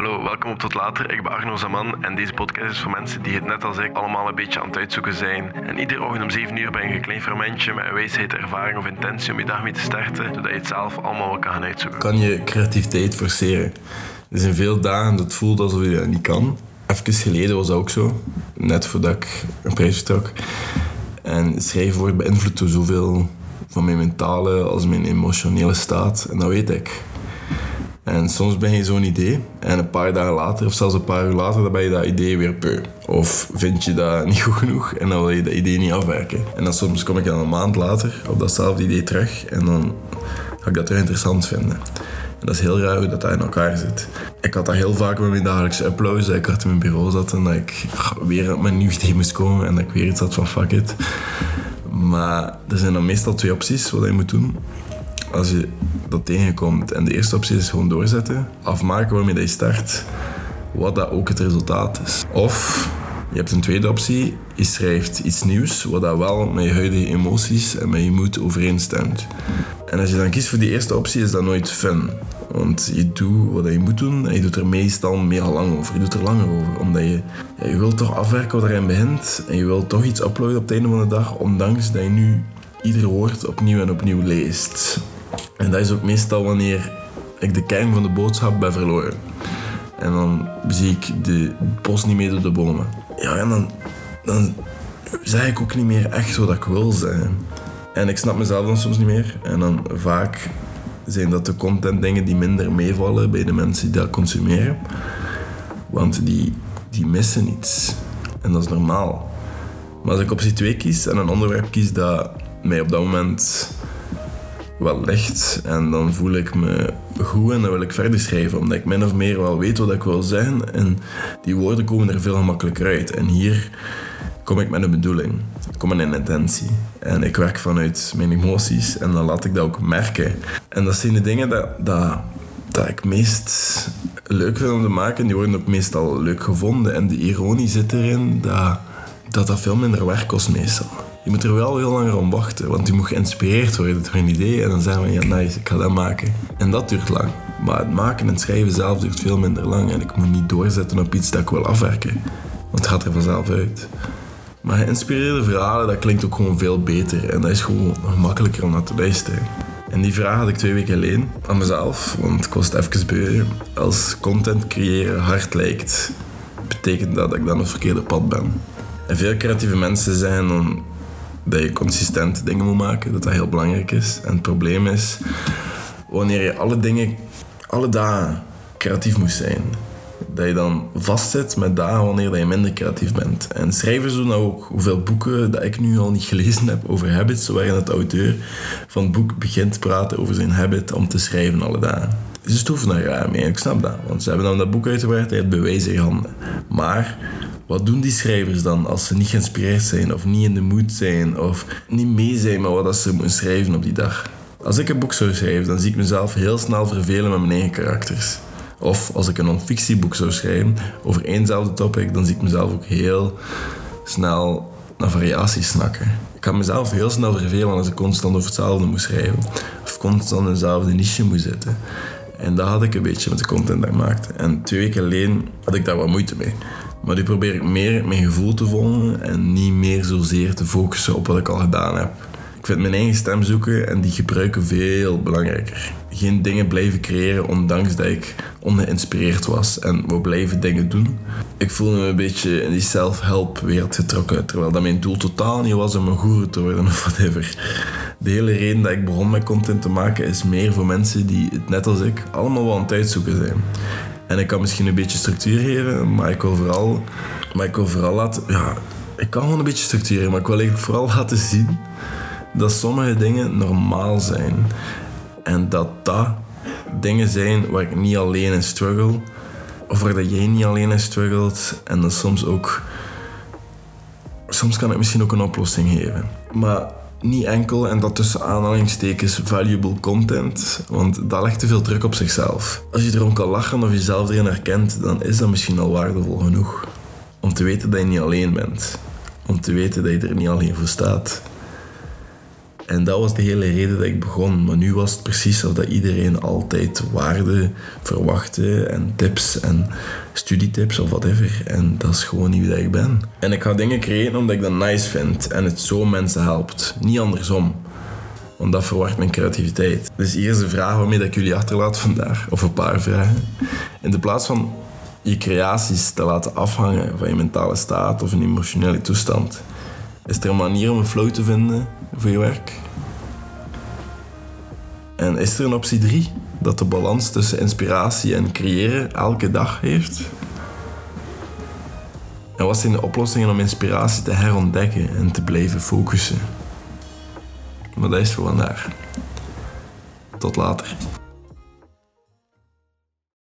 Hallo, welkom op Tot Later. Ik ben Arno Zaman en deze podcast is voor mensen die het net als ik allemaal een beetje aan het uitzoeken zijn. En iedere ochtend om 7 uur ben je een klein fermentje met een wijsheid, ervaring of intentie om je dag mee te starten, zodat je het zelf allemaal kan gaan uitzoeken. Kan je creativiteit forceren? Er zijn veel dagen dat het voelt alsof je dat niet kan. Even geleden was dat ook zo, net voordat ik een prijs vertrok. En schrijven wordt beïnvloed door zoveel van mijn mentale als mijn emotionele staat. En dat weet ik. En soms ben je zo'n idee en een paar dagen later, of zelfs een paar uur later, dan ben je dat idee weer peu. Of vind je dat niet goed genoeg en dan wil je dat idee niet afwerken. En dan soms kom ik dan een maand later op datzelfde idee terug en dan ga ik dat terug interessant vinden. En dat is heel raar hoe dat, dat in elkaar zit. Ik had dat heel vaak met mijn dagelijkse uploads. Dat ik achter mijn bureau zat en dat ik weer op mijn nieuw idee moest komen en dat ik weer iets had van fuck it. Maar er zijn dan meestal twee opties wat je moet doen als je dat tegenkomt. En de eerste optie is gewoon doorzetten, afmaken waarmee je start, wat dat ook het resultaat is. Of je hebt een tweede optie, je schrijft iets nieuws, wat dat wel met je huidige emoties en met je moed overeenstemt. En als je dan kiest voor die eerste optie, is dat nooit fun. Want je doet wat je moet doen en je doet er meestal meer lang over. Je doet er langer over. Omdat je, je wilt toch afwerken wat erin begint. En je wilt toch iets uploaden op het einde van de dag. Ondanks dat je nu ieder woord opnieuw en opnieuw leest. En dat is ook meestal wanneer ik de kern van de boodschap ben verloren. En dan zie ik de bos niet meer door de bomen. Ja, en dan, dan zeg ik ook niet meer echt wat ik wil zijn. En ik snap mezelf dan soms niet meer. En dan vaak zijn dat de content dingen die minder meevallen bij de mensen die dat consumeren. Want die, die missen iets. En dat is normaal. Maar als ik optie 2 kies en een onderwerp kies dat mij op dat moment wel ligt. En dan voel ik me goed en dan wil ik verder schrijven. Omdat ik min of meer wel weet wat ik wil zeggen. En die woorden komen er veel gemakkelijker uit. En hier kom ik met een bedoeling. Ik kom met een intentie. En ik werk vanuit mijn emoties. En dan laat ik dat ook merken. En dat zijn de dingen dat, dat, dat ik meest leuk vind om te maken. Die worden ook meestal leuk gevonden. En de ironie zit erin dat dat, dat veel minder werk kost meestal. Je moet er wel heel langer om wachten, want je moet geïnspireerd worden door een idee en dan zeggen we, ja nice, ik ga dat maken. En dat duurt lang. Maar het maken en schrijven zelf duurt veel minder lang en ik moet niet doorzetten op iets dat ik wil afwerken. Want het gaat er vanzelf uit. Maar geïnspireerde verhalen, dat klinkt ook gewoon veel beter en dat is gewoon gemakkelijker om naar te luisteren. En die vraag had ik twee weken alleen aan mezelf, want ik was het even. Als content creëren hard lijkt, betekent dat dat ik dan op het verkeerde pad ben. En veel creatieve mensen zijn dan dat je consistent dingen moet maken, dat dat heel belangrijk is. En het probleem is, wanneer je alle dingen, alle dagen creatief moet zijn, dat je dan vastzit met dagen wanneer dat je minder creatief bent. En schrijvers doen nou ook. Hoeveel boeken dat ik nu al niet gelezen heb over habits, waarin het auteur van het boek begint te praten over zijn habit om te schrijven alle dagen. Ze stoeven daar graag mee, ik snap dat. Want ze hebben dan dat boek uitgewerkt, hij het bewijs in handen. Maar wat doen die schrijvers dan als ze niet geïnspireerd zijn of niet in de mood zijn of niet mee zijn met wat ze moeten schrijven op die dag? Als ik een boek zou schrijven, dan zie ik mezelf heel snel vervelen met mijn eigen karakters. Of als ik een non-fictieboek zou schrijven over éénzelfde topic, dan zie ik mezelf ook heel snel naar variaties snakken. Ik kan mezelf heel snel vervelen als ik constant over hetzelfde moet schrijven. Of constant in dezelfde niche moet zitten. En dat had ik een beetje met de content dat ik maakte. En twee weken alleen had ik daar wat moeite mee. Maar nu probeer ik meer mijn gevoel te volgen en niet meer zozeer te focussen op wat ik al gedaan heb. Ik vind mijn eigen stem zoeken en die gebruiken veel belangrijker. Geen dingen blijven creëren ondanks dat ik ongeïnspireerd was en we blijven dingen doen. Ik voelde me een beetje in die self-help wereld getrokken, terwijl dat mijn doel totaal niet was om een guru te worden of whatever. De hele reden dat ik begon met content te maken is meer voor mensen die het net als ik allemaal wel aan het uitzoeken zijn. En ik kan misschien een beetje structuur geven, maar ik wil vooral, maar ik wil vooral laten... Ja, ik kan gewoon een beetje structureren, maar ik wil eigenlijk vooral laten zien dat sommige dingen normaal zijn. En dat dat dingen zijn waar ik niet alleen in struggle, of waar dat jij niet alleen in struggelt. En dat soms ook... Soms kan ik misschien ook een oplossing geven. Maar niet enkel, en dat tussen aanhalingstekens, valuable content. Want dat legt te veel druk op zichzelf. Als je erom kan lachen of jezelf erin herkent, dan is dat misschien al waardevol genoeg. Om te weten dat je niet alleen bent. Om te weten dat je er niet alleen voor staat. En dat was de hele reden dat ik begon. Maar nu was het precies of dat iedereen altijd waarde verwachtte en tips en studietips of whatever. En dat is gewoon niet wie dat ik ben. En ik ga dingen creëren omdat ik dat nice vind en het zo mensen helpt. Niet andersom. Want dat verwacht mijn creativiteit. Dus hier is de vraag waarmee dat ik jullie achterlaat vandaag. Of een paar vragen. In de plaats van je creaties te laten afhangen van je mentale staat of een emotionele toestand, is er een manier om een flow te vinden voor je werk? En is er een optie 3 dat de balans tussen inspiratie en creëren elke dag heeft? En wat zijn de oplossingen om inspiratie te herontdekken en te blijven focussen? Maar dat is voor vandaag. Tot later.